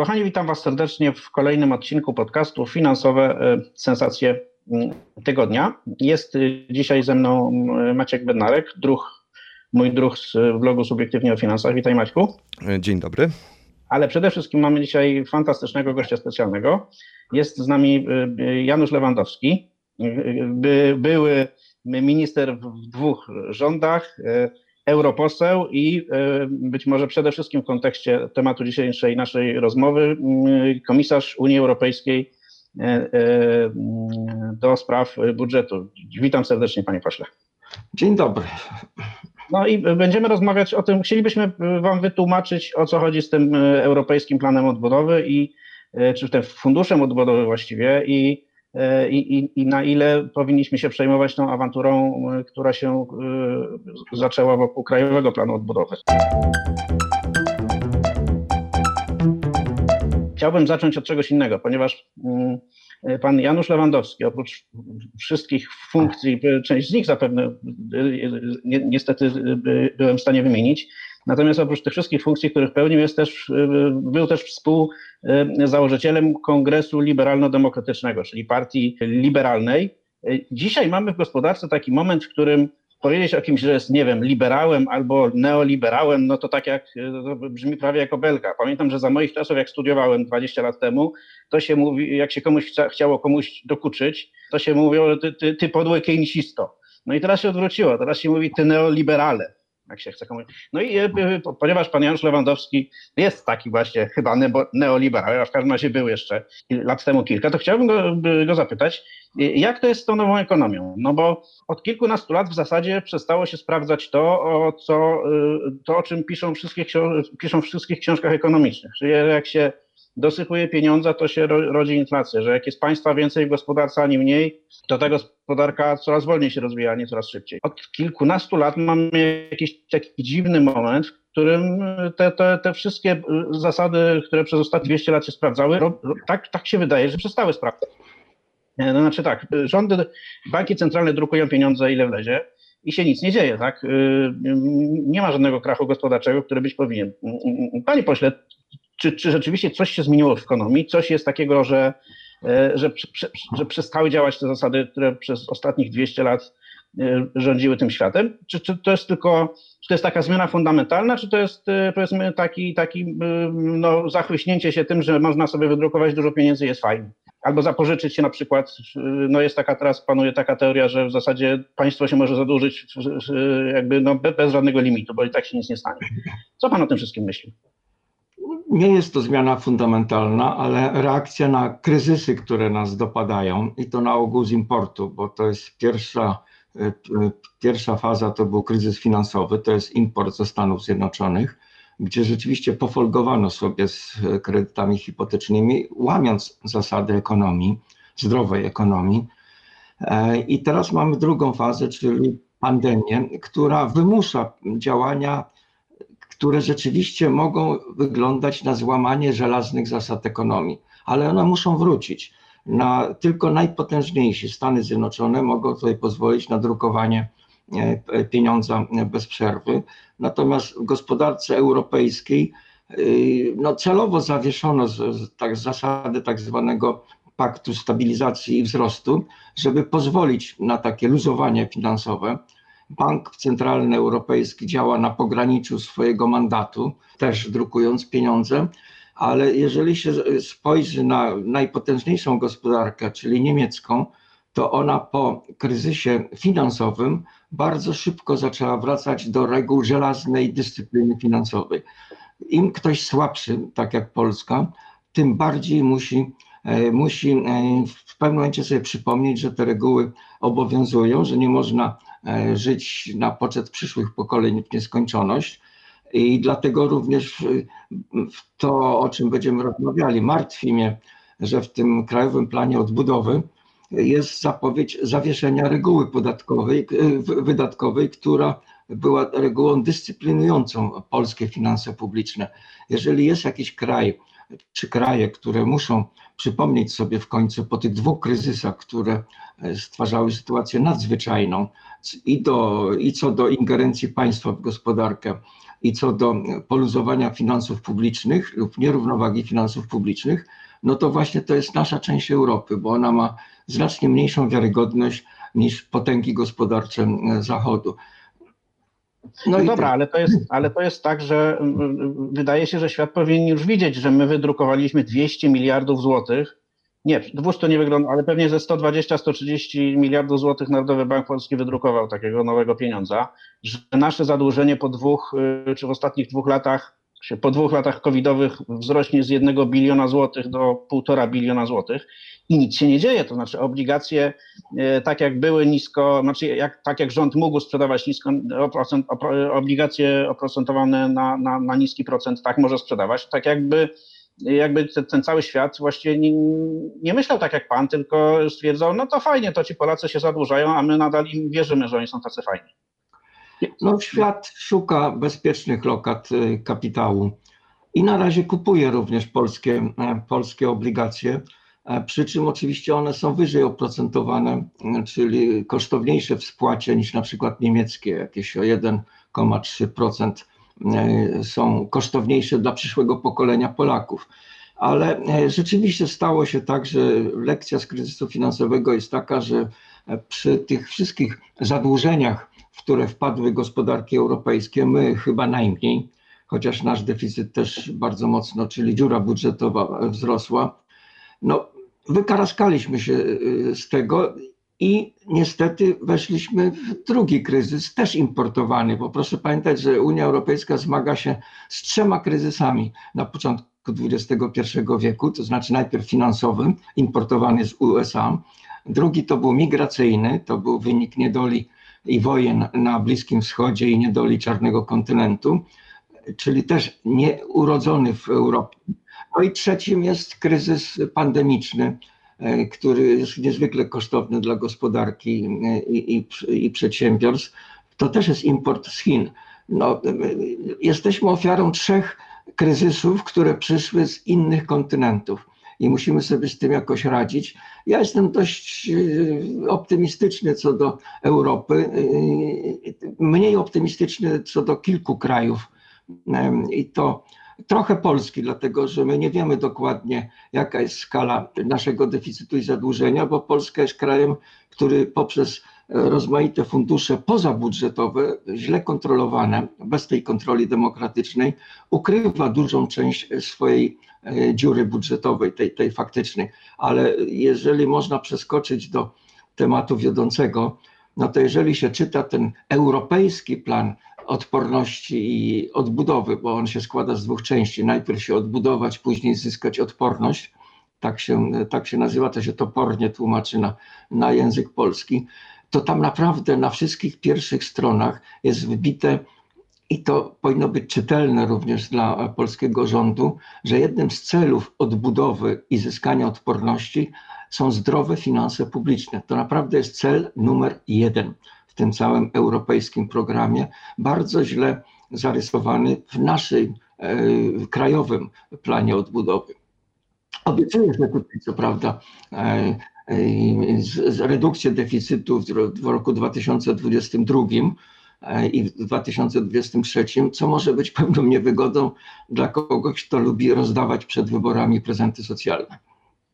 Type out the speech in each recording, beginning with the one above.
Kochani, witam Was serdecznie w kolejnym odcinku podcastu Finansowe e, Sensacje mm, Tygodnia. Jest y, dzisiaj ze mną Maciek Bednarek, druh, mój druh z blogu Subiektywnie o Finansach. Witaj Maćku. E, dzień dobry. Ale przede wszystkim mamy dzisiaj fantastycznego gościa specjalnego. Jest z nami y, y, Janusz Lewandowski, by, były minister w dwóch rządach, europoseł i e, być może przede wszystkim w kontekście tematu dzisiejszej naszej rozmowy mm, komisarz Unii Europejskiej e, do spraw budżetu. Witam serdecznie panie pośle. Dzień dobry. No i będziemy rozmawiać o tym, chcielibyśmy wam wytłumaczyć o co chodzi z tym Europejskim Planem Odbudowy i czy tym funduszem odbudowy właściwie i i, i, i na ile powinniśmy się przejmować tą awanturą, e, która się e, zaczęła wokół Krajowego Planu Odbudowy. Chciałbym zacząć od czegoś innego, ponieważ mm, pan Janusz Lewandowski, oprócz wszystkich funkcji, część z nich zapewne niestety byłem w stanie wymienić, Natomiast oprócz tych wszystkich funkcji, których pełnił, jest też, y, był też współzałożycielem Kongresu Liberalno-Demokratycznego, czyli partii liberalnej. Dzisiaj mamy w gospodarce taki moment, w którym powiedzieć o kimś, że jest, nie wiem, liberałem albo neoliberałem, no to tak jak, to brzmi prawie jako belga. Pamiętam, że za moich czasów, jak studiowałem 20 lat temu, to się mówi, jak się komuś chciało komuś dokuczyć, to się mówiło, ty, ty, ty podły keynesisto. No i teraz się odwróciło, teraz się mówi ty neoliberale jak się chce komuś. No i e, e, ponieważ pan Janusz Lewandowski jest taki właśnie chyba neoliberal, a w każdym razie był jeszcze lat temu kilka, to chciałbym go, go zapytać, e, jak to jest z tą nową ekonomią? No bo od kilkunastu lat w zasadzie przestało się sprawdzać to, o, co, to, o czym piszą, wszystkie, piszą w wszystkich książkach ekonomicznych. Czyli jak się dosypuje pieniądze, to się rodzi inflacja, że jak jest państwa więcej w gospodarce, a nie mniej, to ta gospodarka coraz wolniej się rozwija, a nie coraz szybciej. Od kilkunastu lat mamy jakiś taki dziwny moment, w którym te, te, te wszystkie zasady, które przez ostatnie 200 lat się sprawdzały, tak, tak się wydaje, że przestały sprawdzać. E, no znaczy tak, rządy, banki centralne drukują pieniądze ile wlezie i się nic nie dzieje, tak? E, nie ma żadnego krachu gospodarczego, który być powinien. Panie pośle, czy, czy rzeczywiście coś się zmieniło w ekonomii, coś jest takiego, że, e, że, że przestały działać te zasady, które przez ostatnich 200 lat e, rządziły tym światem? Czy, czy to jest tylko, czy to jest taka zmiana fundamentalna, czy to jest e, powiedzmy taki, taki no, zachłyśnięcie się tym, że można sobie wydrukować dużo pieniędzy jest fajnie? Albo zapożyczyć się na przykład, no jest taka teraz, panuje taka teoria, że w zasadzie państwo się może zadłużyć jakby no bez żadnego limitu, bo i tak się nic nie stanie. Co pan o tym wszystkim myśli? Nie jest to zmiana fundamentalna, ale reakcja na kryzysy, które nas dopadają i to na ogół z importu, bo to jest pierwsza, e, e, pierwsza faza to był kryzys finansowy, to jest import ze Stanów Zjednoczonych, gdzie rzeczywiście pofolgowano sobie z kredytami hipotecznymi, łamiąc zasady ekonomii, zdrowej ekonomii. E, I teraz mamy drugą fazę, czyli pandemię, która wymusza działania które rzeczywiście mogą wyglądać na złamanie żelaznych zasad ekonomii, ale one muszą wrócić. Na, tylko najpotężniejsi Stany Zjednoczone mogą tutaj pozwolić na drukowanie e, pieniądza bez przerwy. Natomiast w gospodarce europejskiej e, no, celowo zawieszono z, z, tak, zasady tak zwanego paktu stabilizacji i wzrostu, żeby pozwolić na takie luzowanie finansowe. Bank Centralny Europejski działa na pograniczu swojego mandatu, też drukując pieniądze, ale jeżeli się spojrzy na najpotężniejszą gospodarkę, czyli niemiecką, to ona po kryzysie finansowym bardzo szybko zaczęła wracać do reguł żelaznej dyscypliny finansowej. Im ktoś słabszy, tak jak Polska, tym bardziej musi, e, musi e, w pewnym momencie sobie przypomnieć, że te reguły obowiązują, że nie można żyć na poczet przyszłych pokoleń w nieskończoność. I dlatego również to, o czym będziemy rozmawiali, martwi mnie że w tym Krajowym Planie Odbudowy jest zapowiedź zawieszenia reguły podatkowej, wydatkowej, która była regułą dyscyplinującą polskie finanse publiczne. Jeżeli jest jakiś kraj, czy kraje, które muszą przypomnieć sobie w końcu po tych dwóch kryzysach, które stwarzały sytuację nadzwyczajną i, do, i co do ingerencji państwa w gospodarkę, i co do poluzowania finansów publicznych lub nierównowagi finansów publicznych, no to właśnie to jest nasza część Europy, bo ona ma znacznie mniejszą wiarygodność niż potęgi gospodarcze Zachodu. No, dobra, ale to, jest, ale to jest tak, że mm, mm, wydaje się, że świat powinien już widzieć, że my wydrukowaliśmy 200 miliardów złotych. Nie, 200 nie wygląda, ale pewnie ze 120-130 miliardów złotych Narodowy Bank Polski wydrukował takiego nowego pieniądza, że nasze zadłużenie po dwóch, y, czy w ostatnich dwóch latach, po dwóch latach covidowych wzrośnie z jednego biliona złotych do półtora biliona złotych i nic się nie dzieje. To znaczy obligacje, e, tak jak były nisko, znaczy jak, tak jak rząd mógł sprzedawać nisko, oprocent, obligacje oprocentowane na, na, na niski procent, tak może sprzedawać. Tak jakby jakby ten, ten, cały świat właściwie nie, nie, myślał tak jak pan, tylko stwierdzał, no to fajnie, to ci Polacy się zadłużają, a my nadal im wierzymy, że oni są tacy fajni. No świat szuka bezpiecznych lokat y, kapitału i na razie kupuje również polskie, e, polskie obligacje. E, przy czym oczywiście one są wyżej oprocentowane, e, czyli kosztowniejsze w spłacie niż na przykład niemieckie, jakieś o 1,3% e, są kosztowniejsze dla przyszłego pokolenia Polaków. Ale rzeczywiście stało się tak, że lekcja z kryzysu finansowego jest taka, że przy tych wszystkich zadłużeniach, w które wpadły gospodarki europejskie, my chyba najmniej, chociaż nasz deficyt też bardzo mocno, czyli dziura budżetowa wzrosła, no, wykaraskaliśmy się y, z tego i niestety weszliśmy w drugi kryzys, też importowany, bo proszę pamiętać, że Unia Europejska zmaga się z trzema kryzysami na początku XXI wieku, to znaczy najpierw finansowym, importowany z USA, drugi to był migracyjny, to był wynik niedoli i wojen na Bliskim Wschodzie i niedoli Czarnego Kontynentu, czyli też nieurodzony w Europie. No i trzecim jest kryzys pandemiczny, e, który jest niezwykle kosztowny dla gospodarki e, i, i, i przedsiębiorstw. To też jest import z Chin. No, e, jesteśmy ofiarą trzech kryzysów, które przyszły z innych kontynentów i musimy sobie z tym jakoś radzić. Ja jestem dość optymistyczny co do Europy, mniej optymistyczny co do kilku krajów. I to trochę Polski, dlatego że my nie wiemy dokładnie, jaka jest skala naszego deficytu i zadłużenia, bo Polska jest krajem, który poprzez rozmaite fundusze pozabudżetowe, źle kontrolowane, bez tej kontroli demokratycznej, ukrywa dużą część swojej e, dziury budżetowej, tej, tej faktycznej. Ale jeżeli można przeskoczyć do tematu wiodącego, no to jeżeli się czyta ten europejski plan odporności i odbudowy, bo on się składa z dwóch części. Najpierw się odbudować, później zyskać odporność. Tak się, tak się nazywa, to się topornie tłumaczy na, na język polski. To tam naprawdę na wszystkich pierwszych stronach jest wbite i to powinno być czytelne również dla polskiego rządu, że jednym z celów odbudowy i zyskania odporności są zdrowe finanse publiczne. To naprawdę jest cel numer jeden w tym całym europejskim programie, bardzo źle zarysowany w naszym e, krajowym planie odbudowy. Obiecuję, że tutaj co prawda e, redukcję deficytu w, roku 2022 e, i w 2023, co może być pewną niewygodą dla kogoś, kto lubi rozdawać przed wyborami prezenty socjalne.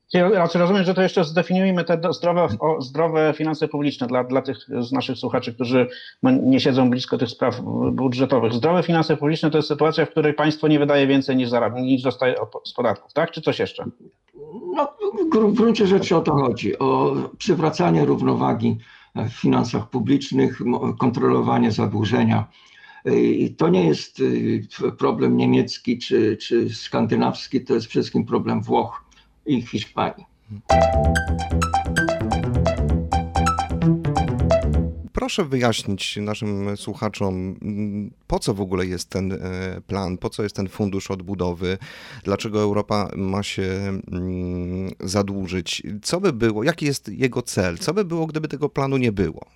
Znaczy rozumiem, że to jeszcze zdefiniujmy te zdrowe, zdrowe finanse publiczne dla, dla tych z naszych słuchaczy, którzy no, nie siedzą blisko tych spraw budżetowych. Zdrowe finanse publiczne to jest sytuacja, w której państwo nie wydaje więcej niż zarabia, niż dostaje z podatków, tak? Czy coś jeszcze? No, w gruncie rzeczy o to chodzi, o przywracanie równowagi w finansach publicznych, kontrolowanie zadłużenia. I to nie jest y, problem niemiecki czy, czy skandynawski, to jest wszystkim problem Włoch i Hiszpanii. Proszę wyjaśnić naszym słuchaczom, po co w ogóle jest ten e, plan, po co jest ten fundusz odbudowy, dlaczego Europa ma się mm, zadłużyć, co by było, jaki jest jego cel, co by było, gdyby tego planu nie było,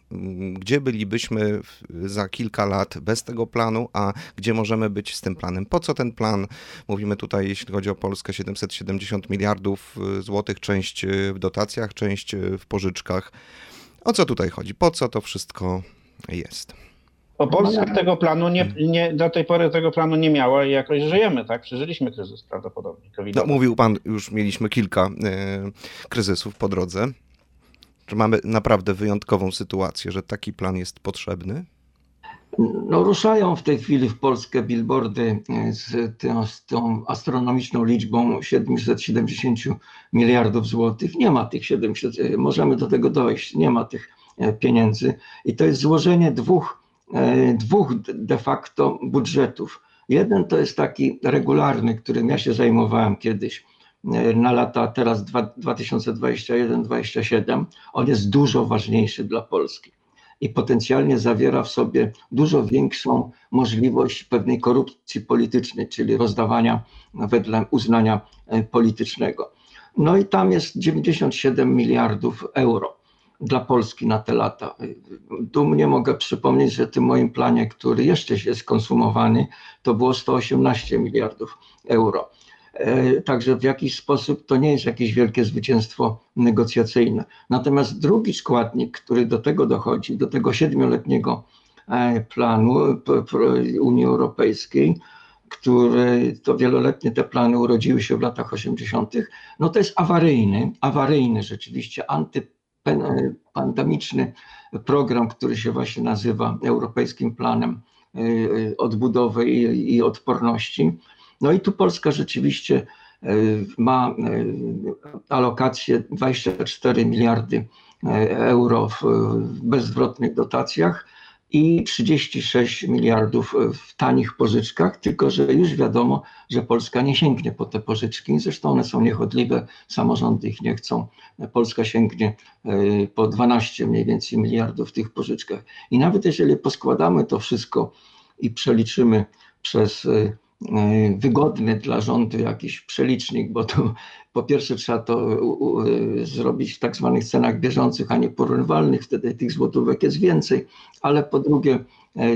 gdzie bylibyśmy za kilka lat bez tego planu, a gdzie możemy być z tym planem, po co ten plan, mówimy tutaj, jeśli chodzi o Polskę, 770 miliardów e, złotych, część w dotacjach, część w pożyczkach. O co tutaj chodzi? Po co to wszystko jest? Bo Polska tego planu nie, nie, do tej pory tego planu nie miała i jakoś żyjemy, tak? Przeżyliśmy kryzys prawdopodobnie. No, mówił pan, już mieliśmy kilka y, kryzysów po drodze. Czy mamy naprawdę wyjątkową sytuację, że taki plan jest potrzebny? No, ruszają w tej chwili w Polskę billboardy e, z tą, z tą, astronomiczną liczbą 770 miliardów złotych. Nie ma tych 700, e, możemy do tego dojść, nie ma tych e, pieniędzy. I to jest złożenie dwóch, dwóch de facto budżetów. Jeden to jest taki regularny, którym ja się zajmowałem kiedyś na lata teraz 2021-2027. On jest dużo ważniejszy dla Polski i potencjalnie zawiera w sobie dużo większą możliwość pewnej korupcji politycznej, czyli rozdawania wedle uznania e, politycznego. No i tam jest 97 miliardów euro dla Polski na te lata. Dumnie mogę przypomnieć, że w tym moim planie, który jeszcze jest konsumowany, to było 118 miliardów euro. E, także w jakiś sposób to nie jest jakieś wielkie zwycięstwo negocjacyjne. Natomiast drugi składnik, który do tego dochodzi, do tego siedmioletniego e, planu Unii Europejskiej, który to wieloletnie te plany urodziły się w latach 80., no to jest awaryjny, awaryjny rzeczywiście antypandemiczny program, który się właśnie nazywa Europejskim Planem e, Odbudowy i Odporności no i tu Polska rzeczywiście e, ma e, alokację 24 miliardy e, euro w bezzwrotnych dotacjach i 36 miliardów w tanich pożyczkach, tylko że już wiadomo, że Polska nie sięgnie po te pożyczki. Zresztą one są niechodliwe, samorządy ich nie chcą. Polska sięgnie po 12 mniej więcej miliardów w tych pożyczkach. I nawet jeżeli poskładamy to wszystko i przeliczymy przez wygodny dla rządu jakiś przelicznik, bo to po pierwsze trzeba to zrobić w tak zwanych cenach bieżących, a nie porównywalnych, wtedy tych złotówek jest więcej, ale po drugie e,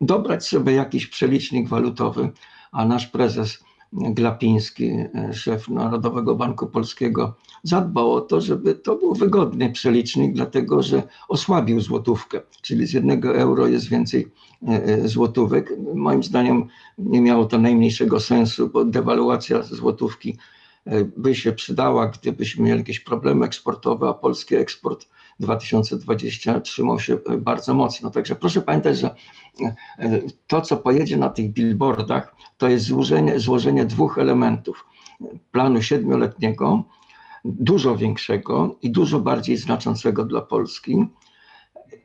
dobrać sobie jakiś przelicznik walutowy, a nasz prezes Glapiński, e, szef Narodowego Banku Polskiego, zadbał o to, żeby to był wygodny przelicznik, dlatego że osłabił złotówkę, czyli z jednego euro jest więcej e, e, złotówek. Moim zdaniem nie miało to najmniejszego sensu, bo dewaluacja złotówki by się przydała, gdybyśmy mieli jakieś problemy eksportowe, a polski eksport 2020 trzymał się bardzo mocno. Także proszę pamiętać, że e, to, co pojedzie na tych billboardach, to jest złożenie, złożenie dwóch elementów. Planu siedmioletniego, dużo większego i dużo bardziej znaczącego dla Polski,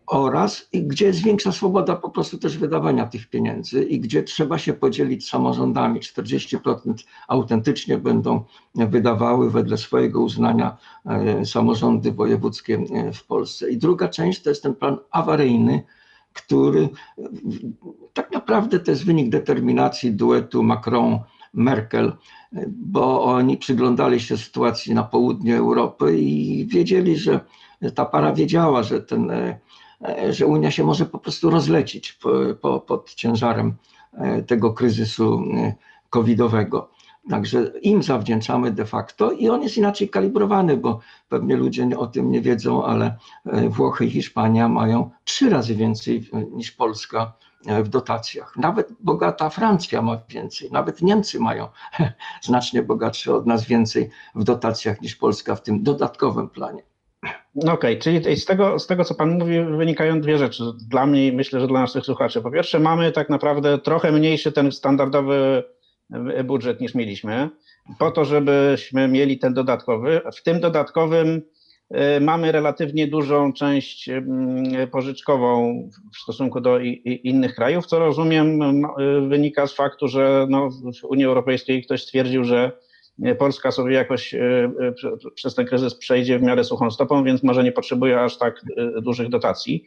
oraz i gdzie jest większa swoboda po prostu też wydawania tych pieniędzy i gdzie trzeba się podzielić samorządami. 40% autentycznie będą wydawały wedle swojego uznania e, samorządy wojewódzkie e, w Polsce. I druga część to jest ten plan awaryjny, który tak naprawdę to jest wynik determinacji duetu Macron-Merkel, bo oni przyglądali się sytuacji na południu Europy i wiedzieli, że ta para wiedziała, że ten e, E, że Unia się może po prostu rozlecieć po, po, pod ciężarem e, tego kryzysu e, covidowego. Także im zawdzięczamy de facto i on jest inaczej kalibrowany, bo pewnie ludzie o tym nie wiedzą, ale Włochy i Hiszpania mają trzy razy więcej niż Polska w dotacjach. Nawet bogata Francja ma więcej, nawet Niemcy mają znacznie bogatsze od nas więcej w dotacjach niż Polska w tym dodatkowym planie. No okej, okay, czyli z tego, z tego, co Pan mówi, wynikają dwie rzeczy. Dla mnie i myślę, że dla naszych słuchaczy. Po pierwsze, mamy tak naprawdę trochę mniejszy ten standardowy e, budżet niż mieliśmy, po to, żebyśmy mieli ten dodatkowy. W tym dodatkowym e, mamy relatywnie dużą część pożyczkową w stosunku do innych krajów, co rozumiem wynika z faktu, że no w Unii Europejskiej ktoś stwierdził, że Polska sobie jakoś przez ten kryzys przejdzie w miarę suchą stopą, więc może nie potrzebuje aż tak dużych dotacji.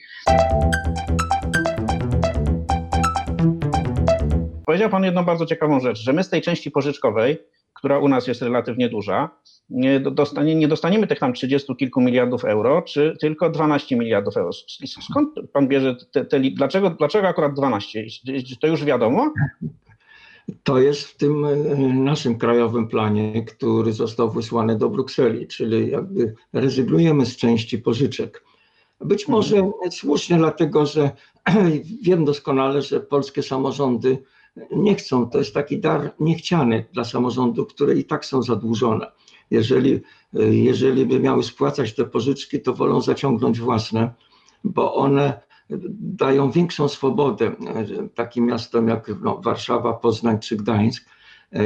Powiedział Pan jedną bardzo ciekawą rzecz, że my z tej części pożyczkowej, która u nas jest relatywnie duża, nie, dostanie, nie dostaniemy tych tam 30 kilku miliardów euro, czy tylko 12 miliardów euro. Skąd Pan bierze te, te dlaczego, dlaczego akurat 12? To już wiadomo? To jest w tym e, naszym krajowym planie, który został wysłany do Brukseli, czyli jakby rezygnujemy z części pożyczek. Być może mhm. słusznie, dlatego że wiem doskonale, że polskie samorządy nie chcą. To jest taki dar niechciany dla samorządów, które i tak są zadłużone. Jeżeli, jeżeli by miały spłacać te pożyczki, to wolą zaciągnąć własne, bo one dają większą swobodę takim miastom jak no, Warszawa, Poznań czy Gdańsk,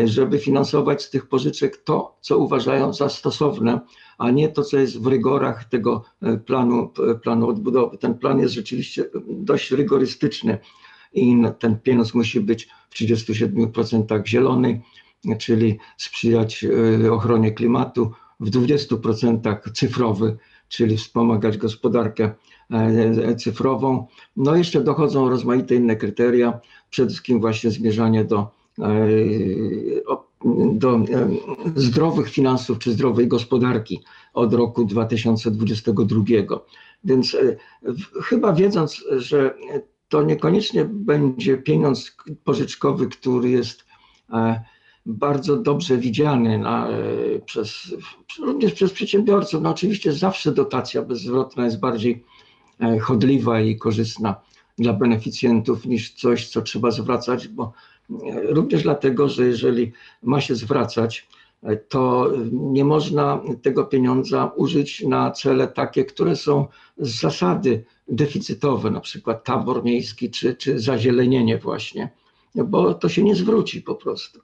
żeby finansować z tych pożyczek to, co uważają za stosowne, a nie to, co jest w rygorach tego planu, planu odbudowy. Ten plan jest rzeczywiście dość rygorystyczny i ten pieniądz musi być w 37% zielony, czyli sprzyjać e, ochronie klimatu, w 20% cyfrowy, czyli wspomagać gospodarkę e, cyfrową. No jeszcze dochodzą rozmaite inne kryteria, przede wszystkim właśnie zmierzanie do, e, do zdrowych finansów czy zdrowej gospodarki od roku 2022. Więc chyba wiedząc, że to niekoniecznie będzie pieniądz pożyczkowy, który jest e, bardzo dobrze widziany na, e, przez, również przez przedsiębiorców. No oczywiście zawsze dotacja bezzwrotna jest bardziej e, chodliwa i korzystna dla beneficjentów niż coś, co trzeba zwracać, bo również dlatego, że jeżeli ma się zwracać, to nie można tego pieniądza użyć na cele takie, które są z zasady deficytowe, na przykład tabor miejski czy, czy zazielenienie właśnie, bo to się nie zwróci po prostu.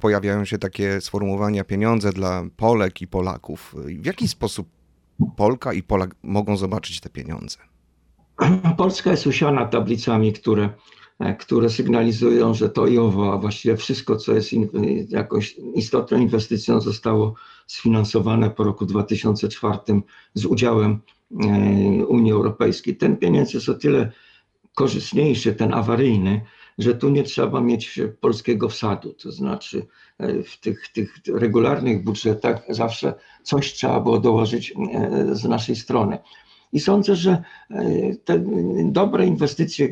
Pojawiają się takie sformułowania pieniądze dla Polek i Polaków. W jaki sposób Polka i Polak mogą zobaczyć te pieniądze? Polska jest usiana tablicami, które które sygnalizują, że to i owo, a właściwie wszystko, co jest in, jakąś istotną inwestycją, zostało sfinansowane po roku 2004 z udziałem e, Unii Europejskiej. Ten pieniądz jest o tyle korzystniejszy, ten awaryjny, że tu nie trzeba mieć polskiego wsadu, to znaczy e, w tych, tych regularnych budżetach zawsze coś trzeba było dołożyć z naszej strony. I sądzę, że e, te dobre inwestycje,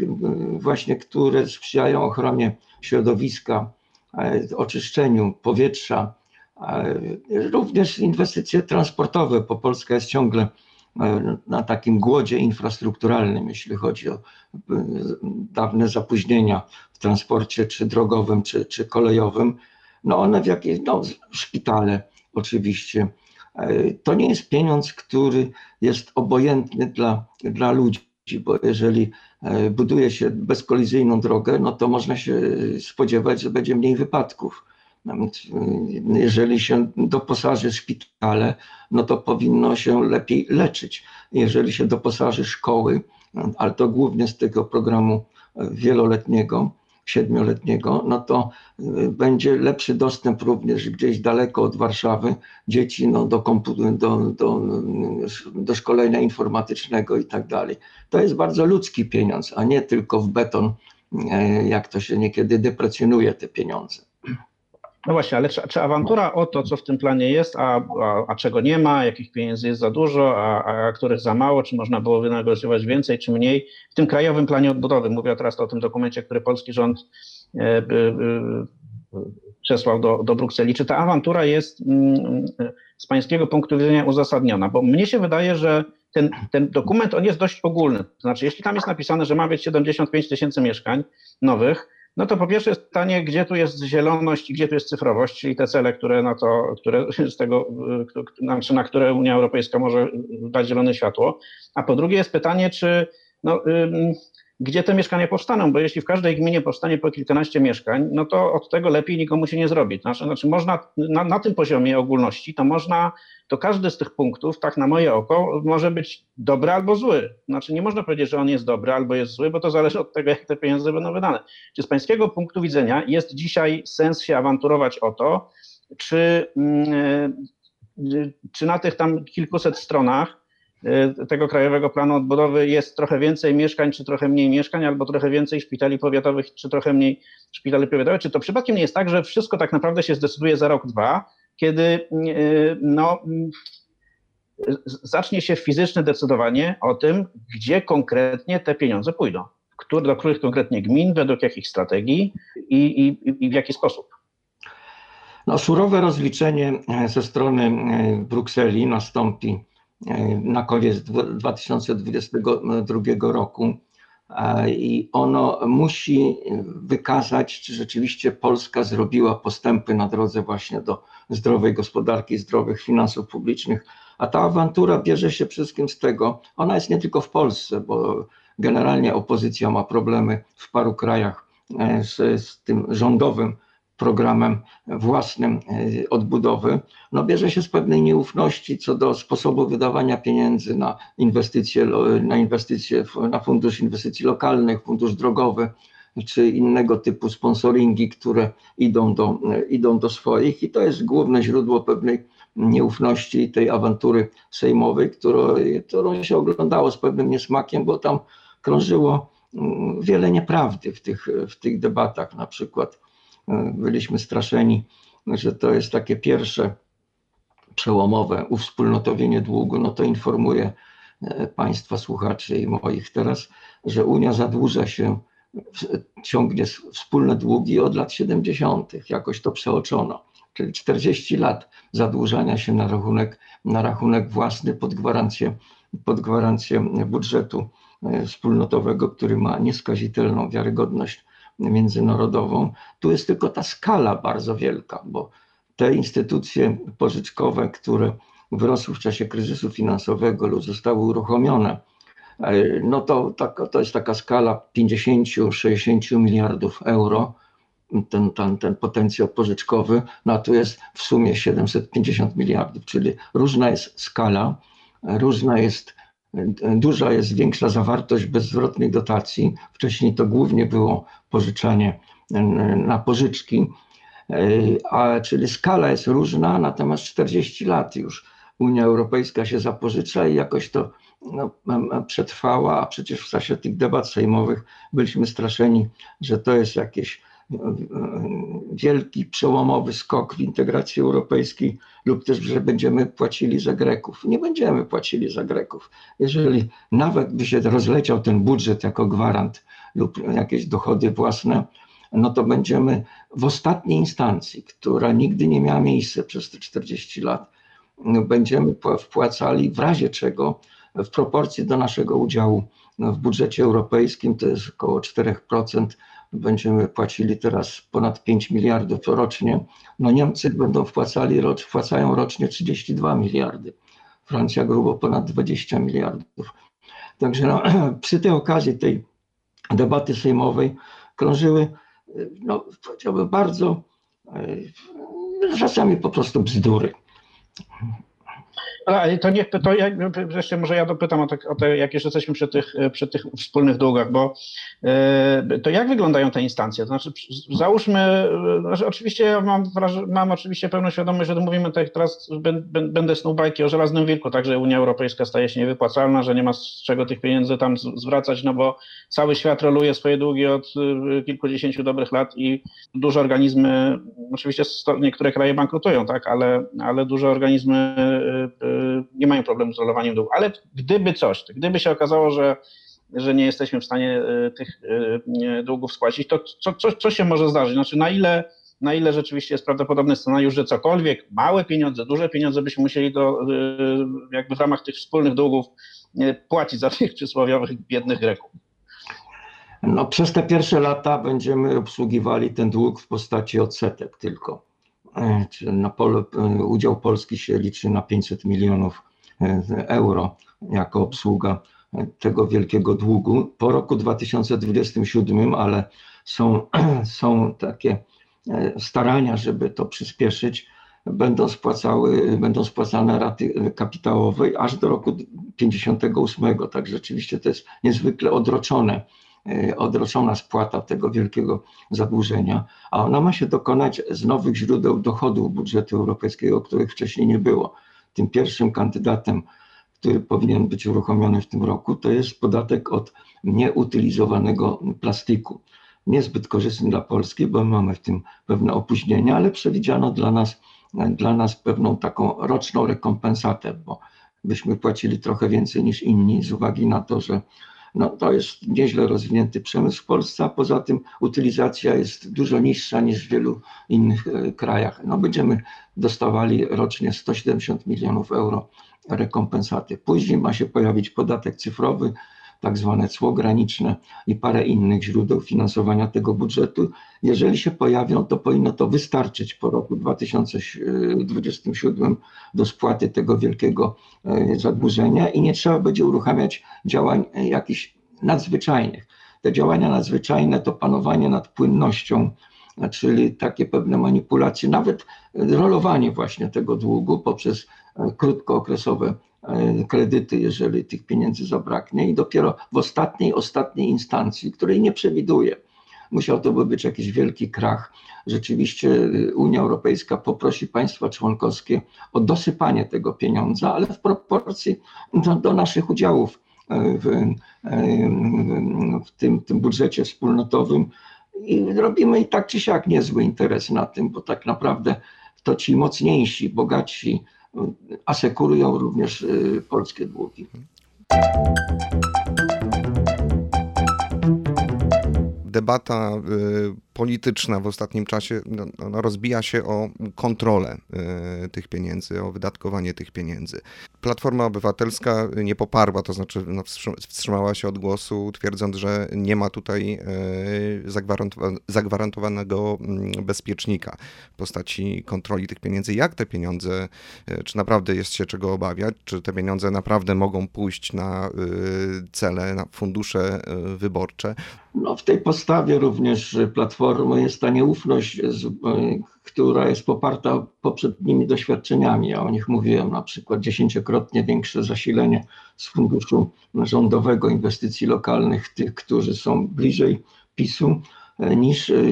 właśnie które sprzyjają ochronie środowiska, e, oczyszczeniu powietrza, również inwestycje transportowe, bo Polska jest ciągle e, na takim głodzie infrastrukturalnym, jeśli chodzi o dawne zapóźnienia w transporcie, czy drogowym, czy, czy kolejowym. No one w jakiejś, no szpitale oczywiście, to nie jest pieniądz, który jest obojętny dla, dla ludzi, bo jeżeli e, buduje się bezkolizyjną drogę, no to można się spodziewać, że będzie mniej wypadków. E, jeżeli się doposaży szpitale, no to powinno się lepiej leczyć. Jeżeli się doposaży szkoły, ale to głównie z tego programu wieloletniego, siedmioletniego, no to y, będzie lepszy dostęp również gdzieś daleko od Warszawy dzieci no, do, do, do, do szkolenia informatycznego i tak dalej. To jest bardzo ludzki pieniądz, a nie tylko w beton, e, jak to się niekiedy deprecjonuje te pieniądze. No właśnie, ale czy, czy, awantura o to, co w tym planie jest, a, a, a czego nie ma, jakich pieniędzy jest za dużo, a, a, których za mało, czy można było wynegocjować więcej, czy mniej, w tym krajowym planie odbudowy, mówię teraz o tym dokumencie, który polski rząd e, przesłał do, do Brukseli, czy ta awantura jest mm, z pańskiego punktu widzenia uzasadniona? Bo mnie się wydaje, że ten, ten dokument on jest dość ogólny. To znaczy, jeśli tam jest napisane, że ma być 75 tysięcy mieszkań nowych, no to po pierwsze jest pytanie, gdzie tu jest zieloność i gdzie tu jest cyfrowość, czyli te cele, które na to, które z tego, znaczy na które Unia Europejska może dać zielone światło. A po drugie jest pytanie, czy no, gdzie te mieszkania powstaną, bo jeśli w każdej gminie powstanie po kilkanaście mieszkań, no to od tego lepiej nikomu się nie zrobi. Znaczy, znaczy można na, na tym poziomie ogólności, to można, to każdy z tych punktów, tak na moje oko, może być dobry albo zły. Znaczy nie można powiedzieć, że on jest dobry albo jest zły, bo to zależy od tego, jak te pieniądze będą wydane. Czy z pańskiego punktu widzenia jest dzisiaj sens się awanturować o to, czy, yy, czy na tych tam kilkuset stronach Y, tego Krajowego Planu Odbudowy jest trochę więcej mieszkań, czy trochę mniej mieszkań, albo trochę więcej szpitali powiatowych, czy trochę mniej szpitali powiatowych. Czy to przypadkiem nie jest tak, że wszystko tak naprawdę się zdecyduje za rok, dwa, kiedy y, no, y, zacznie się fizyczne decydowanie o tym, gdzie konkretnie te pieniądze pójdą, do których konkretnie gmin, według jakich strategii i, i, i w jaki sposób. No, surowe rozliczenie ze strony Brukseli nastąpi na koniec 2022 roku i ono musi wykazać, czy rzeczywiście Polska zrobiła postępy na drodze właśnie do zdrowej gospodarki, zdrowych finansów publicznych. A ta awantura bierze się przede wszystkim z tego, ona jest nie tylko w Polsce, bo generalnie opozycja ma problemy w paru krajach e, z, z tym rządowym programem własnym e, odbudowy, no bierze się z pewnej nieufności co do sposobu wydawania pieniędzy na inwestycje, na inwestycje, na fundusz inwestycji lokalnych, fundusz drogowy, czy innego typu sponsoringi, które idą do, e, idą do swoich. I to jest główne źródło pewnej nieufności tej awantury sejmowej, którą, którą się oglądało z pewnym niesmakiem, bo tam krążyło mm, wiele nieprawdy w tych, w tych debatach, na przykład byliśmy straszeni, że to jest takie pierwsze przełomowe uwspólnotowienie długu, no to informuję e, Państwa słuchaczy i moich teraz, że Unia zadłuża się, ciągnie wspólne długi od lat 70. Jakoś to przeoczono. Czyli 40 lat zadłużania się na rachunek, na rachunek własny pod gwarancję, pod gwarancję budżetu e, wspólnotowego, który ma nieskazitelną wiarygodność międzynarodową. Tu jest tylko ta skala bardzo wielka, bo te instytucje pożyczkowe, które wyrosły w czasie kryzysu finansowego lub zostały uruchomione, e, no to, to jest taka skala 50-60 miliardów euro, ten, ten, ten potencjał pożyczkowy, no tu jest w sumie 750 miliardów, czyli różna jest skala, różna jest duża jest większa zawartość bezzwrotnych dotacji. Wcześniej to głównie było pożyczanie na pożyczki, a, czyli skala jest różna, natomiast 40 lat już Unia Europejska się zapożycza i jakoś to no, przetrwała, a przecież w czasie tych debat sejmowych byliśmy straszeni, że to jest jakieś wielki, przełomowy skok w integracji europejskiej, lub też, że będziemy płacili za Greków. Nie będziemy płacili za Greków. Jeżeli nawet by się rozleciał ten budżet jako gwarant lub jakieś dochody własne, no to będziemy w ostatniej instancji, która nigdy nie miała miejsca przez te 40 lat, będziemy wpłacali w razie czego w proporcji do naszego udziału w budżecie europejskim, to jest około 4% będziemy płacili teraz ponad 5 miliardów rocznie. No Niemcy będą wpłacali, wpłacają rocznie 32 miliardy. Francja grubo ponad 20 miliardów. Także no, przy tej okazji tej debaty sejmowej krążyły, no powiedziałbym bardzo, e, czasami po prostu bzdury. Ale to nie, to ja, wreszcie może ja dopytam o, te, o te, jak jeszcze jesteśmy przy tych, przy tych wspólnych długach, bo e, to jak wyglądają te instancje? To znaczy, załóżmy, znaczy oczywiście ja mam, mam oczywiście pełną świadomość, że mówimy tak teraz, będę snuł bajki o żelaznym wilku, także Unia Europejska staje się niewypłacalna, że nie ma z czego tych pieniędzy tam zwracać, no bo cały świat roluje swoje długi od e, kilkudziesięciu dobrych lat i duże organizmy, oczywiście niektóre kraje bankrutują, tak, ale, ale duże organizmy e, nie mają problemu z rolowaniem długu. Ale gdyby coś, gdyby się okazało, że, że nie jesteśmy w stanie e, tych e, długów spłacić, to co, co, co się może zdarzyć? Znaczy na ile, na ile rzeczywiście jest prawdopodobny scenariusz, że cokolwiek, małe pieniądze, duże pieniądze byśmy musieli do, e, jakby w ramach tych wspólnych długów płacić za tych przysłowiowych biednych Greków? No, przez te pierwsze lata będziemy obsługiwali ten dług w postaci odsetek tylko. E, na pol, e, udział Polski się liczy na 500 milionów e, euro jako obsługa tego wielkiego długu po roku 2027, ale są, są takie starania, żeby to przyspieszyć będą, spłacały, będą spłacane raty kapitałowe aż do roku 58. Tak rzeczywiście to jest niezwykle odroczone, odroczona spłata tego wielkiego zadłużenia, a ona ma się dokonać z nowych źródeł dochodów budżetu europejskiego, których wcześniej nie było. Tym pierwszym kandydatem, który powinien być uruchomiony w tym roku, to jest podatek od nieutylizowanego plastiku niezbyt korzystny dla Polski, bo mamy w tym pewne opóźnienia, ale przewidziano dla nas dla nas pewną taką roczną rekompensatę, bo byśmy płacili trochę więcej niż inni z uwagi na to, że no, to jest nieźle rozwinięty przemysł w Polsce, a poza tym utylizacja jest dużo niższa niż w wielu innych e, krajach. No, będziemy dostawali rocznie 170 milionów euro rekompensaty. Później ma się pojawić podatek cyfrowy, tak zwane cło graniczne i parę innych źródeł finansowania tego budżetu. Jeżeli się pojawią, to powinno to wystarczyć po roku 2027 do spłaty tego wielkiego e, zadłużenia i nie trzeba będzie uruchamiać działań e, jakichś nadzwyczajnych. Te działania nadzwyczajne to panowanie nad płynnością, czyli takie pewne manipulacje, nawet rolowanie właśnie tego długu poprzez e, krótkookresowe E, kredyty, jeżeli tych pieniędzy zabraknie, i dopiero w ostatniej, ostatniej instancji, której nie przewiduję, musiał to by być jakiś wielki krach. Rzeczywiście y, Unia Europejska poprosi państwa członkowskie o dosypanie tego pieniądza, ale w proporcji do, do naszych udziałów e, w, e, w tym, tym budżecie wspólnotowym. I robimy i tak czy siak niezły interes na tym, bo tak naprawdę to ci mocniejsi, bogatsi, asekurują również y, polskie długi. Debata y, polityczna w ostatnim czasie no, no, rozbija się o kontrolę y, tych pieniędzy, o wydatkowanie tych pieniędzy. Platforma Obywatelska nie poparła, to znaczy no, wstrzymała się od głosu, twierdząc, że nie ma tutaj y, zagwarantowanego mm, bezpiecznika w postaci kontroli tych pieniędzy. Jak te pieniądze, y, czy naprawdę jest się czego obawiać, czy te pieniądze naprawdę mogą pójść na cele, na fundusze wyborcze? No, w tej postawie również Platformy jest ta nieufność, która jest poparta poprzednimi doświadczeniami. Ja o nich mówiłem, na przykład dziesięciokrotnie większe zasilenie z funduszu rządowego inwestycji lokalnych tych, którzy są bliżej PiSu, niż e,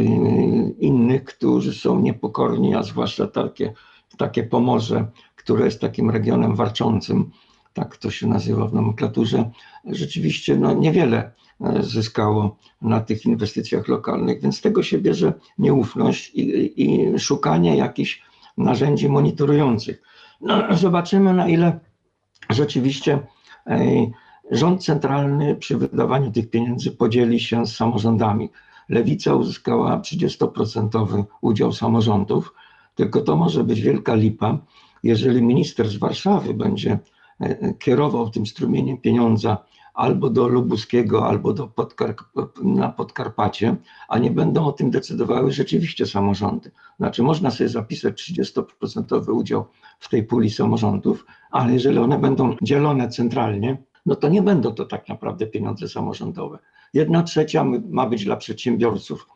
innych, którzy są niepokorni, a zwłaszcza takie, takie Pomorze, które jest takim regionem warczącym, tak to się nazywa w nomenklaturze, rzeczywiście no, niewiele e, zyskało na tych inwestycjach lokalnych, więc z tego się bierze nieufność i, i szukanie jakichś narzędzi monitorujących. No, zobaczymy, na ile rzeczywiście e, rząd centralny przy wydawaniu tych pieniędzy podzieli się z samorządami. Lewica uzyskała 30% udział samorządów, tylko to może być wielka lipa, jeżeli minister z Warszawy będzie E, kierował tym strumieniem pieniądza albo do Lubuskiego, albo do Podkar na Podkarpacie, a nie będą o tym decydowały rzeczywiście samorządy. Znaczy można sobie zapisać 30% udział w tej puli samorządów, ale jeżeli one będą dzielone centralnie, no to nie będą to tak naprawdę pieniądze samorządowe. Jedna trzecia ma być dla przedsiębiorców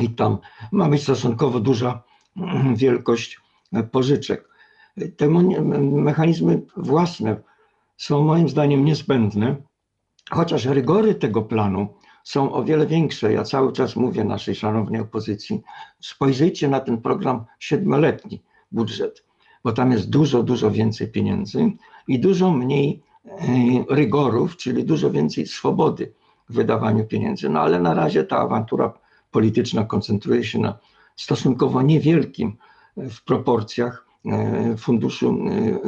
i tam ma być stosunkowo duża wielkość pożyczek. Te mechanizmy własne są moim zdaniem niezbędne, chociaż rygory tego planu są o wiele większe. Ja cały czas mówię naszej szanownej opozycji, spojrzyjcie na ten program siedmioletni budżet, bo tam jest dużo, dużo więcej pieniędzy i dużo mniej e, rygorów, czyli dużo więcej swobody w wydawaniu pieniędzy. No ale na razie ta awantura polityczna koncentruje się na stosunkowo niewielkim e, w proporcjach E, funduszu,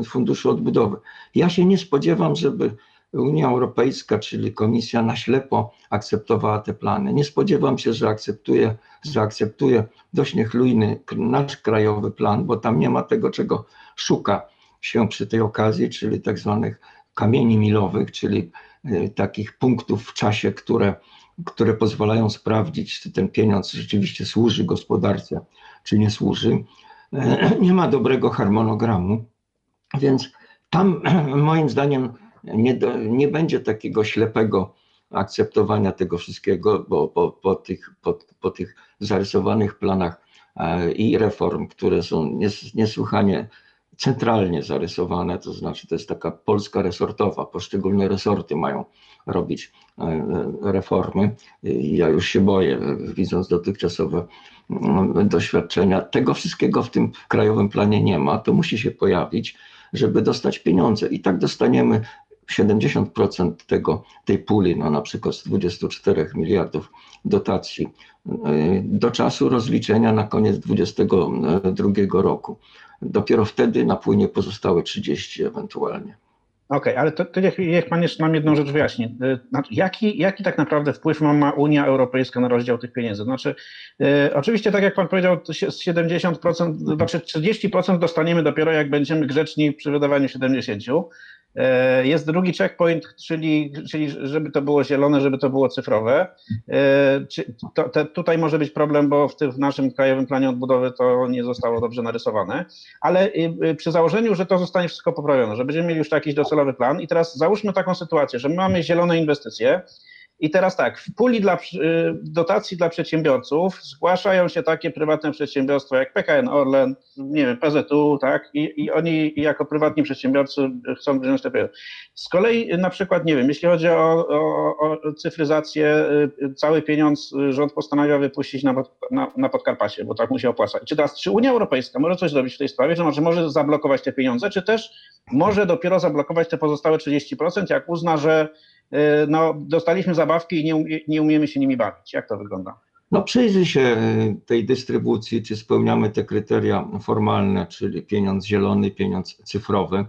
funduszu odbudowy. Ja się nie spodziewam, żeby Unia Europejska, czyli Komisja na ślepo akceptowała te plany. Nie spodziewam się, że akceptuje, zaakceptuje dość niechlujny nasz krajowy plan, bo tam nie ma tego, czego szuka się przy tej okazji, czyli tak zwanych kamieni milowych, czyli e, takich punktów w czasie, które, które pozwalają sprawdzić, czy ten pieniądz rzeczywiście służy gospodarce, czy nie służy. nie ma dobrego harmonogramu, więc tam moim zdaniem nie, nie będzie takiego ślepego akceptowania tego wszystkiego, bo po, po, tych, po, po tych zarysowanych planach e, i reform, które są niesłychanie centralnie zarysowane, to znaczy to jest taka Polska resortowa, poszczególne resorty mają robić e, reformy. Ja już się boję, widząc dotychczasowe mm, doświadczenia. Tego wszystkiego w tym krajowym planie nie ma, to musi się pojawić, żeby dostać pieniądze. I tak dostaniemy 70% tego, tej puli, no na przykład z 24 miliardów dotacji, e, do czasu rozliczenia na koniec 2022 roku. Dopiero wtedy napłynie pozostałe 30 ewentualnie. Okej, okay, ale to, to niech Pan jeszcze nam jedną rzecz wyjaśni. Y, jaki, jaki tak naprawdę wpływ ma, ma Unia Europejska na rozdział tych pieniędzy? Znaczy, y, oczywiście tak jak Pan powiedział, z 70%, znaczy 30% dostaniemy dopiero jak będziemy grzeczni przy wydawaniu 70%. E, jest drugi checkpoint, czyli, czyli żeby to było zielone, żeby to było cyfrowe. E, to, tutaj może być problem, bo w, tym, w naszym krajowym planie odbudowy to nie zostało dobrze narysowane, ale y, y, przy założeniu, że to zostanie wszystko poprawione, że będziemy mieli już jakiś docelowy plan i teraz załóżmy taką sytuację, że mamy zielone inwestycje, i teraz tak, w puli dla, y, dotacji dla przedsiębiorców zgłaszają się takie prywatne przedsiębiorstwa jak PKN Orlen, nie wiem, PZU, tak, i, i oni jako prywatni przedsiębiorcy chcą wziąć te pieniądze. Z kolei na przykład, nie wiem, jeśli chodzi o, o, o cyfryzację, y, cały pieniądz rząd postanawia wypuścić na, na, na Podkarpacie, bo tak mu się opłaca. Czy, teraz, czy Unia Europejska może coś zrobić w tej sprawie, że może, może zablokować te pieniądze, czy też może dopiero zablokować te pozostałe 30%, jak uzna, że y, no, dostaliśmy zabawki i nie, nie umiemy się nimi bawić. Jak to wygląda? No przyjrzy się y, tej dystrybucji, czy spełniamy te kryteria formalne, czyli pieniądz zielony, pieniądz cyfrowy.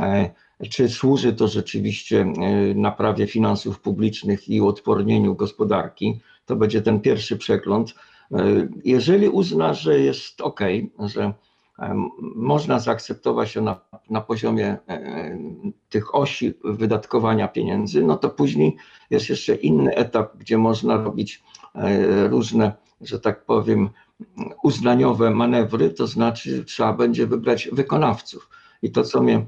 E, czy służy to rzeczywiście naprawie finansów publicznych i uodpornieniu gospodarki? To będzie ten pierwszy przegląd. Jeżeli uzna, że jest ok, że można zaakceptować to na, na poziomie e, tych osi wydatkowania pieniędzy, no to później jest jeszcze inny etap, gdzie można robić e, różne, że tak powiem, uznaniowe manewry, to znaczy trzeba będzie wybrać wykonawców. I to, co mnie,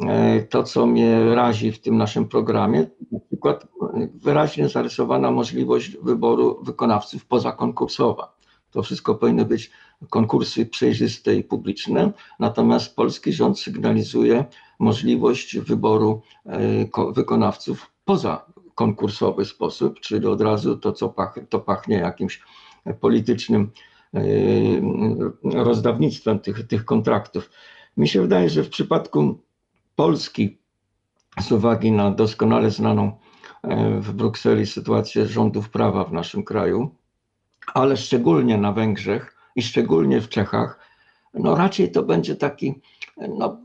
e, to, co mnie razi w tym naszym programie, na przykład wyraźnie zarysowana możliwość wyboru wykonawców pozakonkursowa. To wszystko powinny być konkursy przejrzyste i publiczne, natomiast polski rząd sygnalizuje możliwość wyboru e, wykonawców poza konkursowy sposób, czyli od razu to, co pachnie, to pachnie jakimś politycznym e, rozdawnictwem tych, tych kontraktów. Mi się wydaje, że w przypadku Polski, z uwagi na doskonale znaną e, w Brukseli sytuację rządów prawa w naszym kraju, ale szczególnie na Węgrzech i szczególnie w Czechach, no raczej to będzie taki, no,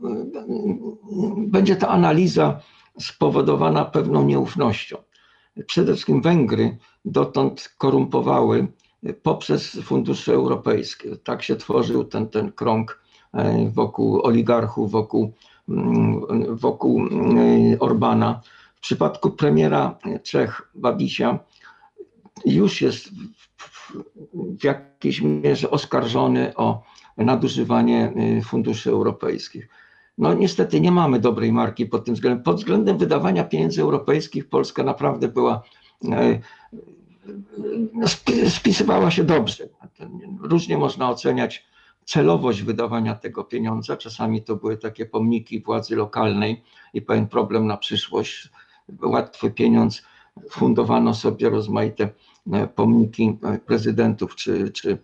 będzie ta analiza spowodowana pewną nieufnością. Przede wszystkim Węgry dotąd korumpowały poprzez fundusze europejskie. Tak się tworzył ten, ten krąg e, wokół oligarchów, wokół, mm, wokół e, Orbana. W przypadku premiera Czech Babisia już jest w jakiejś mierze oskarżony o nadużywanie y, funduszy europejskich. No niestety nie mamy dobrej marki pod tym względem. Pod względem wydawania pieniędzy europejskich Polska naprawdę była, y, no, spisywała się dobrze. Różnie można oceniać celowość wydawania tego pieniądza. Czasami to były takie pomniki władzy lokalnej i pewien problem na przyszłość. Łatwy pieniądz, fundowano sobie rozmaite E, pomniki e, prezydentów czy, czy,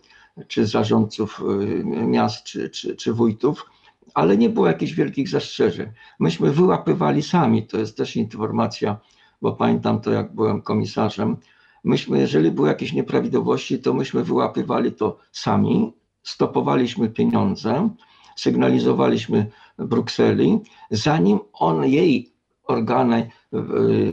czy zarządców e, miast czy, czy, czy wójtów, ale nie było jakichś wielkich zastrzeżeń. Myśmy wyłapywali sami, to jest też informacja, bo pamiętam to, jak byłem komisarzem. Myśmy, jeżeli były jakieś nieprawidłowości, to myśmy wyłapywali to sami, stopowaliśmy pieniądze, sygnalizowaliśmy Brukseli, zanim on jej organy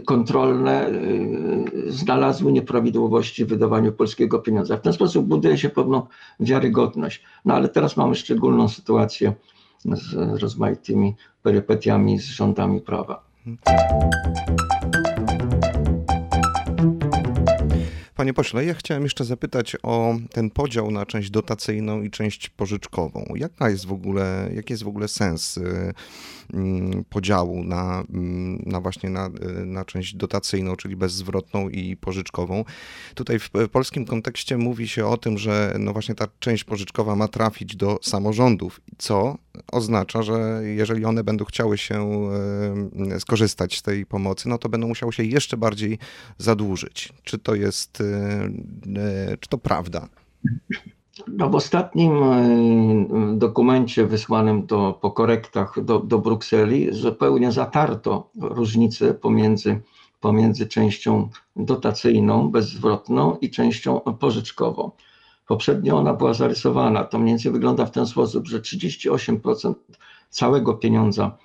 kontrolne y, znalazły nieprawidłowości w wydawaniu polskiego pieniądza. W ten sposób buduje się pewną wiarygodność. No ale teraz mamy szczególną sytuację z rozmaitymi perypetiami z rządami prawa. Panie pośle, ja chciałem jeszcze zapytać o ten podział na część dotacyjną i część pożyczkową. Jaka jest w ogóle, jaki jest w ogóle sens y, mm, podziału na, mm, na właśnie na, y, na część dotacyjną, czyli bezzwrotną i pożyczkową? Tutaj w polskim kontekście mówi się o tym, że no właśnie ta część pożyczkowa ma trafić do samorządów, co oznacza, że jeżeli one będą chciały się skorzystać z tej pomocy, no to będą musiały się jeszcze bardziej zadłużyć. Czy to jest, y, czy to prawda? No w ostatnim y, dokumencie wysłanym po korektach do, do Brukseli zupełnie zatarto różnicę pomiędzy, pomiędzy częścią dotacyjną, bezzwrotną i częścią pożyczkową. Poprzednio ona była zarysowana. To mniej więcej wygląda w ten sposób, że 38% całego pieniądza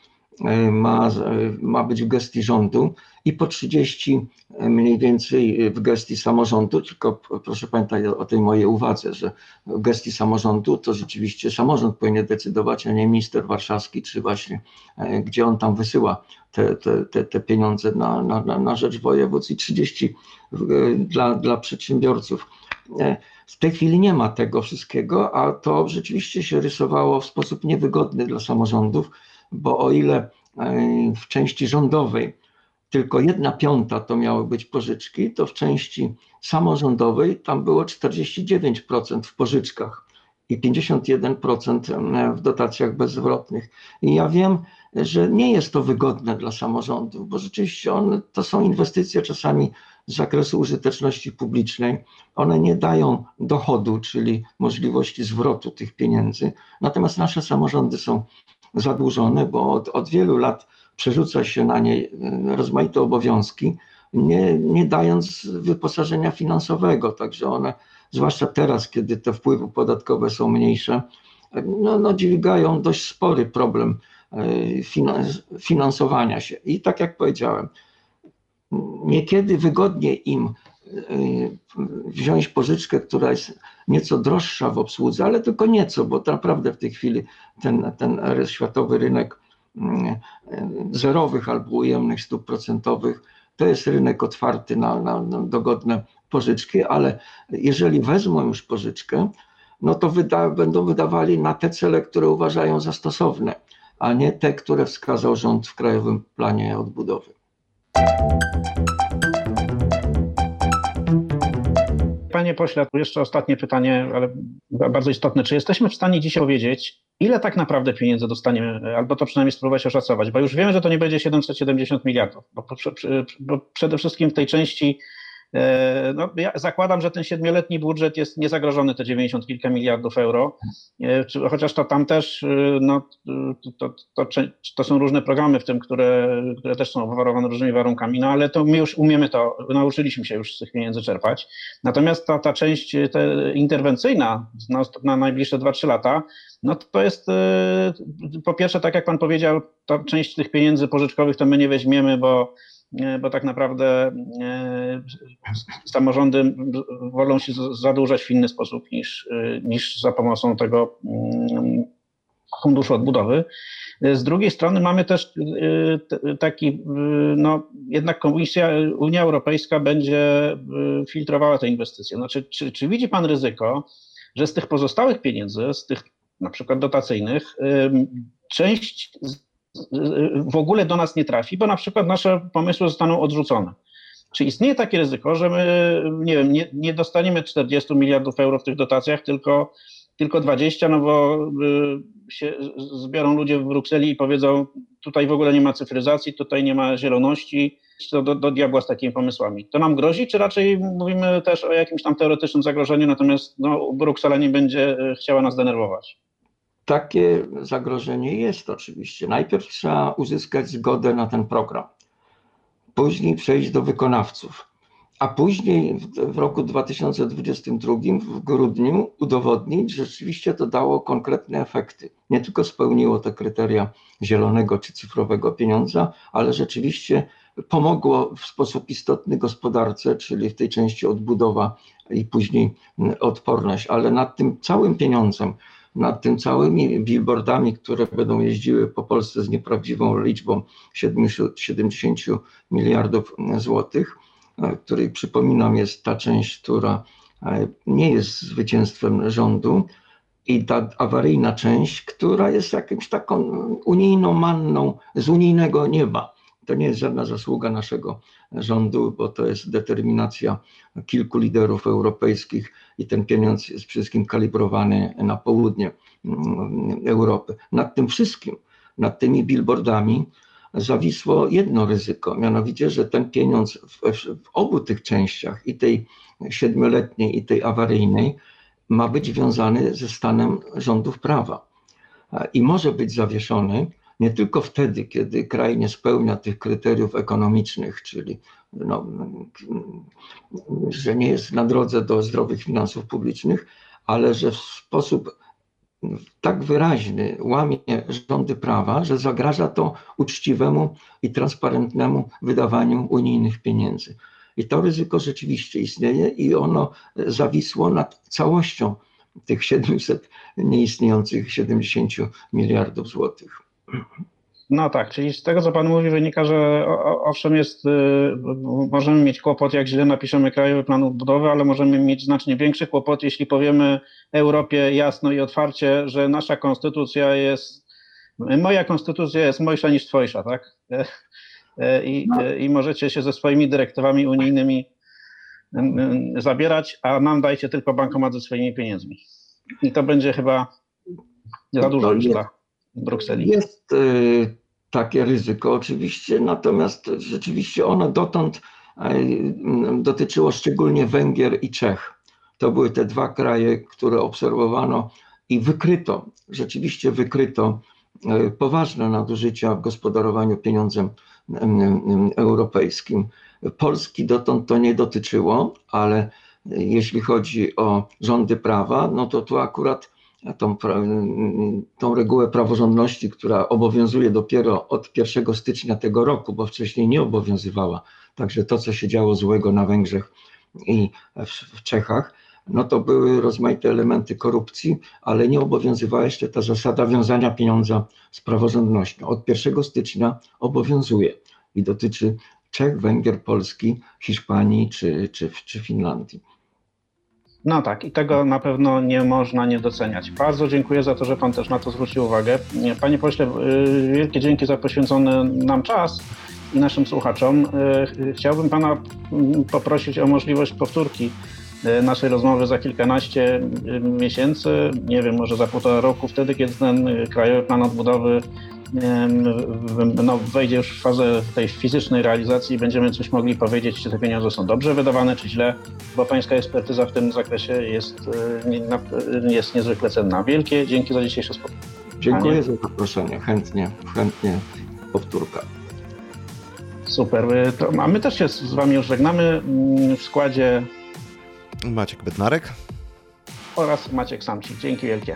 E, ma, ma być w gestii rządu i po 30 mniej więcej w gestii samorządu, tylko proszę pamiętać o tej mojej uwadze, że w gestii samorządu to rzeczywiście samorząd powinien decydować, a nie minister warszawski, czy właśnie e, gdzie on tam wysyła te, te, te, te pieniądze na, na, na rzecz województw i 30 dla, dla przedsiębiorców. W tej chwili nie ma tego wszystkiego, a to rzeczywiście się rysowało w sposób niewygodny dla samorządów, bo o ile e, w części rządowej tylko jedna piąta to miały być pożyczki, to w części samorządowej tam było 49% w pożyczkach i 51% e, w dotacjach bezzwrotnych. I ja wiem, że nie jest to wygodne dla samorządów, bo rzeczywiście one, to są inwestycje czasami z zakresu użyteczności publicznej. One nie dają dochodu, czyli możliwości zwrotu tych pieniędzy. Natomiast nasze samorządy są zadłużone, bo od, od wielu lat przerzuca się na nie e, rozmaite obowiązki, nie, nie dając wyposażenia finansowego. Także one, zwłaszcza teraz, kiedy te wpływy podatkowe są mniejsze, no, no dźwigają dość spory problem e, finansowania się. I tak jak powiedziałem, niekiedy wygodnie im Y, wziąć pożyczkę, która jest nieco droższa w obsłudze, ale tylko nieco, bo naprawdę w tej chwili ten, ten światowy rynek y, zerowych albo ujemnych stóp procentowych to jest rynek otwarty na, na, na dogodne pożyczki, ale jeżeli wezmą już pożyczkę, no to wyda, będą wydawali na te cele, które uważają za stosowne, a nie te, które wskazał rząd w Krajowym Planie Odbudowy. Panie pośle, jeszcze ostatnie pytanie, ale bardzo istotne. Czy jesteśmy w stanie dzisiaj powiedzieć, ile tak naprawdę pieniędzy dostaniemy, albo to przynajmniej spróbować oszacować? Bo już wiemy, że to nie będzie 770 miliardów, bo, przede wszystkim w tej części no, ja zakładam, że ten siedmioletni budżet jest niezagrożony te 90 kilka miliardów euro, e, chociaż to tam też e, no, to, to, to, są różne programy w tym, które, które też są obwarowane różnymi warunkami, no ale to my już umiemy to, nauczyliśmy się już z tych pieniędzy czerpać. Natomiast ta, ta część te interwencyjna na, na najbliższe 2-3 lata, no to jest po pierwsze, tak jak pan powiedział, ta część tych pieniędzy pożyczkowych to my nie weźmiemy, bo E, bo tak naprawdę e, samorządy wolą się zadłużać w inny sposób niż, e, niż za pomocą tego mm, funduszu odbudowy. Z drugiej strony mamy też taki, no jednak Komisja, Unia Europejska będzie filtrowała te inwestycje. Znaczy, czy, czy widzi Pan ryzyko, że z tych pozostałych pieniędzy, z tych na przykład dotacyjnych, część w ogóle do nas nie trafi, bo na przykład nasze pomysły zostaną odrzucone. Czy istnieje takie ryzyko, że my, nie wiem, nie, nie dostaniemy 40 miliardów euro w tych dotacjach, tylko, tylko 20, no bo y, się zbiorą ludzie w Brukseli i powiedzą, tutaj w ogóle nie ma cyfryzacji, tutaj nie ma zieloności, to do, do diabła z takimi pomysłami. To nam grozi, czy raczej mówimy też o jakimś tam teoretycznym zagrożeniu, natomiast no, Bruksela nie będzie y, chciała nas denerwować? Takie zagrożenie jest oczywiście. Najpierw trzeba uzyskać zgodę na ten program, później przejść do wykonawców, a później w roku 2022 w grudniu udowodnić, że rzeczywiście to dało konkretne efekty. Nie tylko spełniło te kryteria zielonego czy cyfrowego pieniądza, ale rzeczywiście pomogło w sposób istotny gospodarce, czyli w tej części odbudowa i później odporność. Ale nad tym całym pieniądzem, nad tym całymi billboardami, które będą jeździły po Polsce z nieprawdziwą liczbą 70 miliardów złotych, której przypominam jest ta część, która nie jest zwycięstwem rządu, i ta awaryjna część, która jest jakimś taką unijną manną z unijnego nieba. To nie jest żadna zasługa naszego rządu, bo to jest determinacja kilku liderów europejskich i ten pieniądz jest wszystkim kalibrowany na południe mm, Europy. Nad tym wszystkim, nad tymi billboardami zawisło jedno ryzyko, mianowicie, że ten pieniądz w, w obu tych częściach, i tej siedmioletniej, i tej awaryjnej, ma być wiązany ze stanem rządów prawa. I może być zawieszony nie tylko wtedy, kiedy kraj nie spełnia tych kryteriów ekonomicznych, czyli no, że nie jest na drodze do zdrowych finansów publicznych, ale że w sposób tak wyraźny łamie rządy prawa, że zagraża to uczciwemu i transparentnemu wydawaniu unijnych pieniędzy. I to ryzyko rzeczywiście istnieje i ono zawisło nad całością tych 700 nieistniejących 70 miliardów złotych. No tak, czyli z tego, co Pan mówi, wynika, że owszem jest, y, możemy mieć kłopot, jak źle napiszemy Krajowy Plan Odbudowy, ale możemy mieć znacznie większy kłopot, jeśli powiemy Europie jasno i otwarcie, że nasza konstytucja jest, moja konstytucja jest mojsza niż twojsza, tak? I, no. i możecie się ze swoimi dyrektywami unijnymi zabierać, a nam dajcie tylko bankomat ze swoimi pieniędzmi. I to będzie chyba za dużo już dla Brukseli. Jest y, takie ryzyko oczywiście, natomiast rzeczywiście ono dotąd y, dotyczyło szczególnie Węgier i Czech. To były te dwa kraje, które obserwowano i wykryto, rzeczywiście wykryto y, poważne nadużycia w gospodarowaniu pieniądzem europejskim. Polski dotąd to nie dotyczyło, ale jeśli chodzi o rządy prawa, no to tu akurat tą, tą regułę praworządności, która obowiązuje dopiero od 1 stycznia tego roku, bo wcześniej nie obowiązywała. Także to, co się działo złego na Węgrzech i w, w Czechach, no to były rozmaite elementy korupcji, ale nie obowiązywała jeszcze ta zasada wiązania pieniądza z praworządnością. Od 1 stycznia obowiązuje i dotyczy Czech, Węgier, Polski, Hiszpanii czy, czy, czy Finlandii. No tak, i tego na pewno nie można nie doceniać. Bardzo dziękuję za to, że Pan też na to zwrócił uwagę. Panie pośle, y, wielkie dzięki za poświęcony nam czas i naszym słuchaczom. Y, chciałbym Pana mm, poprosić o możliwość powtórki y, naszej rozmowy za kilkanaście miesięcy, nie wiem, może za półtora roku, wtedy, kiedy ten Krajowy Plan Odbudowy no, wejdzie już w fazę tej fizycznej realizacji i będziemy coś mogli powiedzieć, czy te pieniądze są dobrze wydawane, czy źle, bo pańska ekspertyza w tym zakresie jest, e, jest niezwykle cenna. Wielkie dzięki za dzisiejsze spotkanie. Dziękuję za zaproszenie. Chętnie, chętnie powtórka. Super. To, a my też się z Wami już żegnamy mm, w składzie Maciek Bednarek oraz Maciek Samcik. Dzięki wielkie.